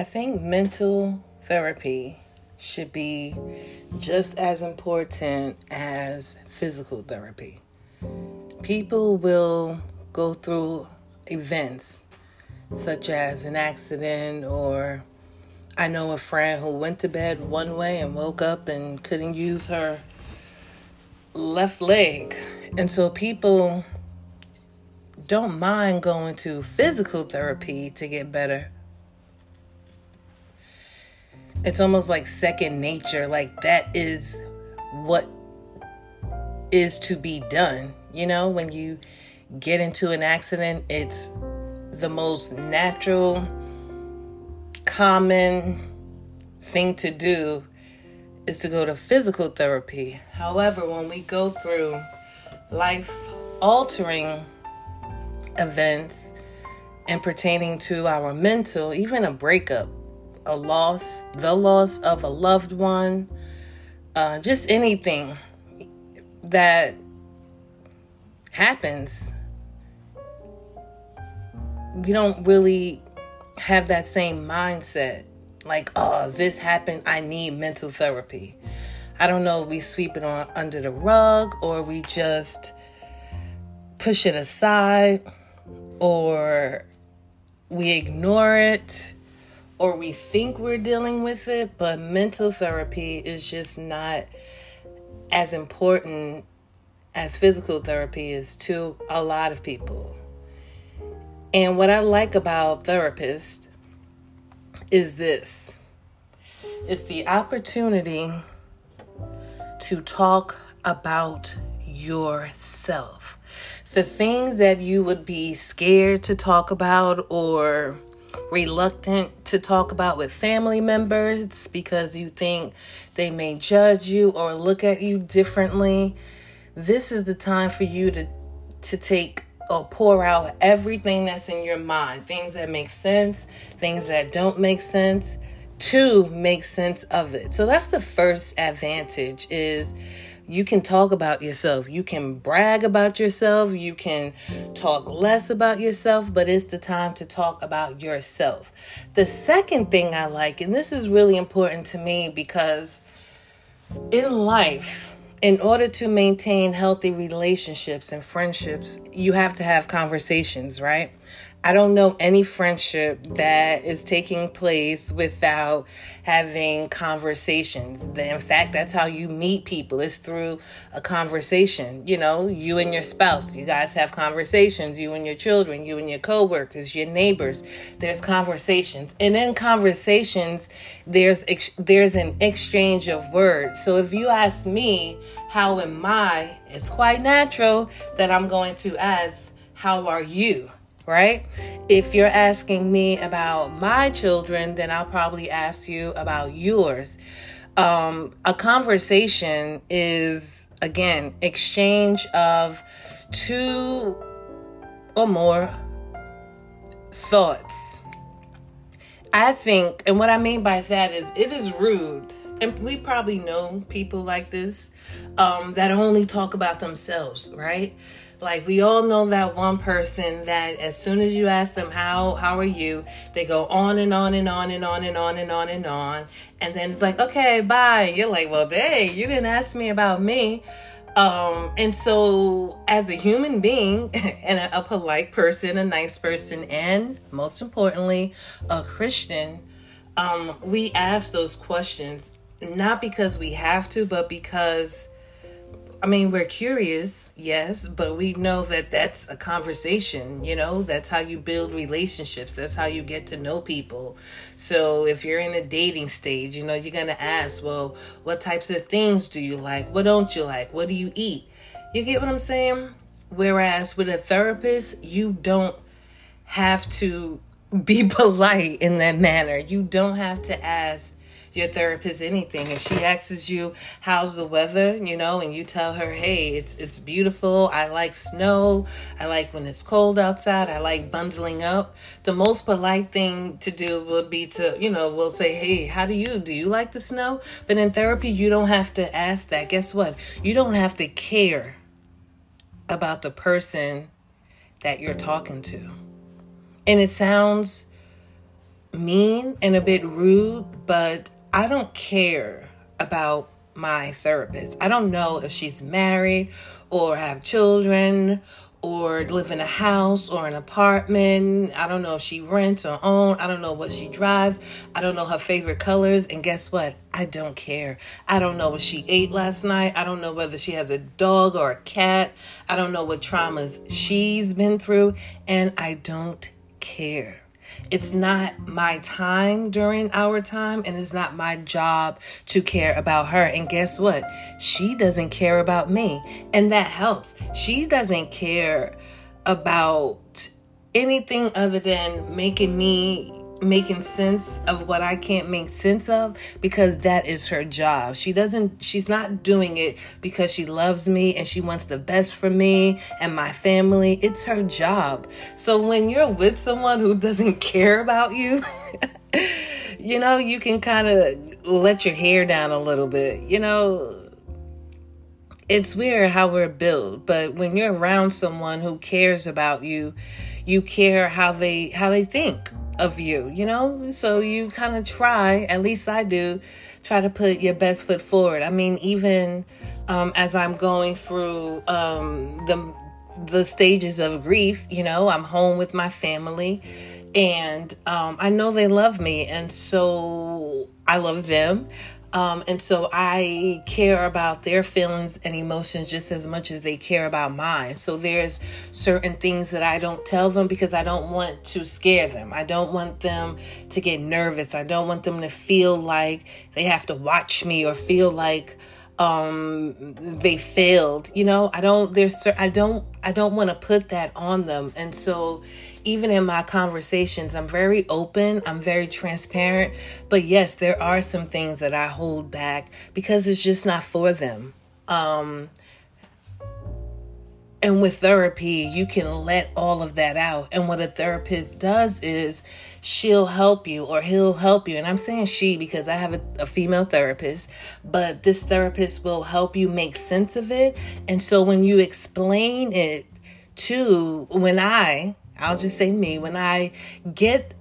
I think mental therapy should be just as important as physical therapy. People will go through events such as an accident or I know a friend who went to bed one way and woke up and couldn't use her left leg. And so people don't mind going to physical therapy to get better it's almost like second nature like that is what is to be done you know? When you get into an accident it's the most natural common thing to do is to go to physical therapy. However when we go through life altering events and pertaining to our mental even a breakup a loss, the loss of a loved one, uh, just anything that happens, we don't really have that same mindset. Like, oh, this happened, I need mental therapy. I don't know, we sweep it on under the rug or we just push it aside or we ignore it or we think we're dealing with it, but mental therapy is just not as important as physical therapy is to a lot of people. And what I like about therapists is this it's the opportunity to talk about yourself. The things that you would be scared to talk about or reluctant to talk about with family members because you think they may judge you or look at you differently, this is the time for you to to take or pour out everything that's in your mind, things that make sense, things that don't make sense, to make sense of it. So that's the first advantage is you can talk about yourself. You can brag about yourself. You can talk less about yourself, but it's the time to talk about yourself. The second thing I like, and this is really important to me because in life, in order to maintain healthy relationships and friendships, you have to have conversations, right? I don't know any friendship that is taking place without having conversations. In fact, that's how you meet people. It's through a conversation. You know, you and your spouse, you guys have conversations, you and your children, you and your coworkers, your neighbors. There's conversations. And in conversations, there's ex- there's an exchange of words. So if you ask me, how am I? It's quite natural that I'm going to ask, how are you? Right? If you're asking me about my children, then I'll probably ask you about yours. Um, a conversation is, again, exchange of two or more thoughts. I think, and what I mean by that is, it is rude and we probably know people like this um, that only talk about themselves, right? Like we all know that one person that as soon as you ask them how how are you, they go on and on and on and on and on and on and on, and then it's like okay bye. You're like well dang you didn't ask me about me. Um, and so as a human being and a, a polite person, a nice person, and most importantly, a Christian, um, we ask those questions not because we have to, but because I mean, we're curious, yes, but we know that that's a conversation, you know, that's how you build relationships, that's how you get to know people. So if you're in a dating stage, you know, you're going to ask, well, what types of things do you like? What don't you like? What do you eat? You get what I'm saying? Whereas with a therapist, you don't have to be polite in that manner. You don't have to ask your therapist anything. If she asks you, how's the weather, you know, and you tell her, hey, it's it's beautiful. I like snow. I like when it's cold outside. I like bundling up. The most polite thing to do would be to, you know, we'll say, hey, how do you? Do you like the snow? But in therapy, you don't have to ask that. Guess what? You don't have to care about the person that you're talking to. And it sounds mean and a bit rude, but I don't care about my therapist. I don't know if she's married or have children or live in a house or an apartment. I don't know if she rents or own. I don't know what she drives. I don't know her favorite colors. And guess what? I don't care. I don't know what she ate last night. I don't know whether she has a dog or a cat. I don't know what traumas she's been through. And I don't care. It's not my time during our time, and it's not my job to care about her. And guess what? She doesn't care about me, and that helps. She doesn't care about anything other than making me making sense of what I can't make sense of because that is her job. She doesn't she's not doing it because she loves me and she wants the best for me and my family. It's her job. So when you're with someone who doesn't care about you, you know, you can kind of let your hair down a little bit. You know, it's weird how we're built, but when you're around someone who cares about you, you care how they how they think of you, you know? So you kind of try, at least I do, try to put your best foot forward. I mean, even um, as I'm going through um, the the stages of grief, you know, I'm home with my family and um, I know they love me, and so I love them. Um, and so I care about their feelings and emotions just as much as they care about mine. So there's certain things that I don't tell them because I don't want to scare them. I don't want them to get nervous. I don't want them to feel like they have to watch me or feel like um they failed you know i don't there's i don't i don't want to put that on them. And so even in my conversations i'm very open i'm very transparent but yes there are some things that i hold back because it's just not for them. Um and with therapy, you can let all of that out. And what a therapist does is she'll help you or he'll help you. And I'm saying she because I have a, a, female therapist, but this therapist will help you make sense of it. And so when you explain it to, when I, I'll just say me, when I get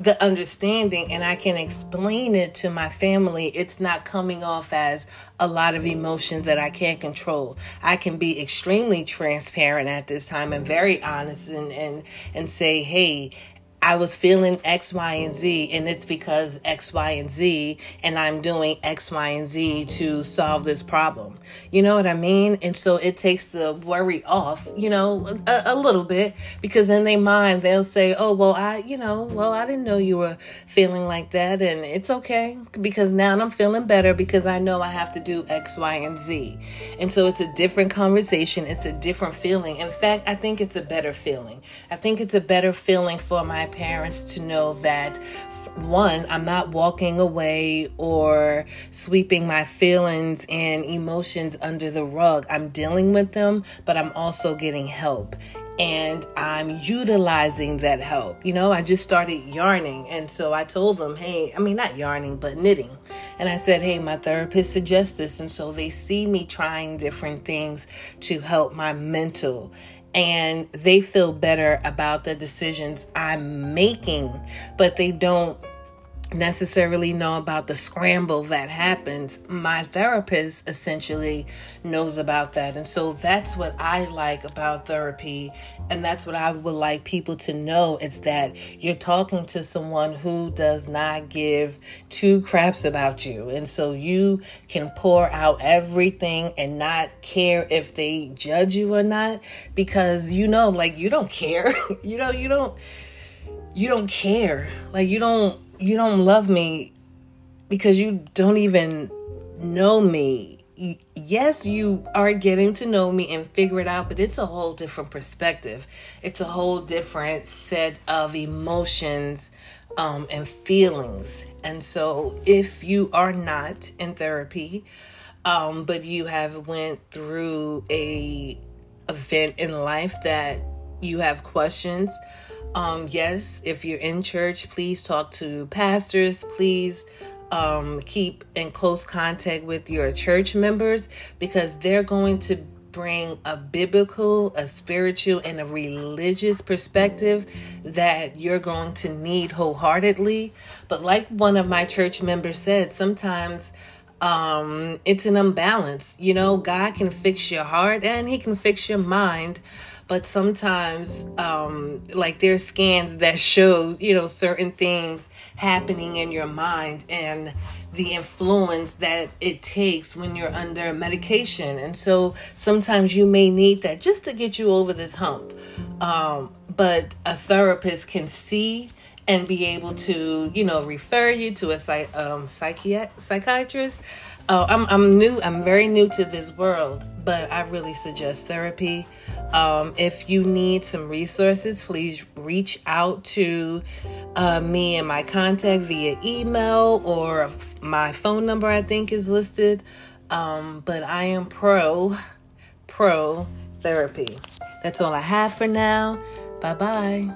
the understanding and I can explain it to my family, it's not coming off as a lot of emotions that I can't control. I can be extremely transparent at this time and very honest and and and say, "Hey, I was feeling X, Y, and Z, and it's because X, Y, and Z, and I'm doing X, Y, and Z to solve this problem. You know what I mean? And so it takes the worry off, you know, a, a little bit, because in their mind, they'll say, Oh, well, I, you know, well, I didn't know you were feeling like that, and it's okay, because now I'm feeling better because I know I have to do X, Y, and Z. And so it's a different conversation, it's a different feeling. In fact, I think it's a better feeling. I think it's a better feeling for my parents to know that one, I'm not walking away or sweeping my feelings and emotions under the rug. I'm dealing with them, but I'm also getting help and I'm utilizing that help. You know, I just started yarning. And so I told them, hey, I mean, not yarning, but knitting. And I said, hey, my therapist suggests this. And so they see me trying different things to help my mental and they feel better about the decisions I'm making, but they don't necessarily know about the scramble that happens. My therapist essentially knows about that. And so that's what I like about therapy. And that's what I would like people to know. It's that you're talking to someone who does not give two craps about you. And so you can pour out everything and not care if they judge you or not because you know, like, you don't care. you know, you don't. You don't care. Like, you don't you don't love me because you don't even know me. Yes, you are getting to know me and figure it out, but it's a whole different perspective. It's a whole different set of emotions um, and feelings. And so, if you are not in therapy, um, but you have went through a event in life that you have questions, um, yes, if you're in church, please talk to pastors. Please um, keep in close contact with your church members because they're going to bring a biblical, a spiritual, and a religious perspective that you're going to need wholeheartedly. But like one of my church members said, sometimes um, it's an imbalance. You know, God can fix your heart and He can fix your mind but sometimes um, like there's scans that shows you know certain things happening in your mind and the influence that it takes when you're under medication. And so sometimes you may need that just to get you over this hump. Um, but a therapist can see and be able to you know refer you to a psych, um, psychiatrist uh, I'm, I'm new i'm very new to this world but i really suggest therapy um, if you need some resources, please reach out to uh, me and my contact via email or my phone number, I think is listed. Um, but I am pro, pro therapy. That's all I have for now. Bye bye.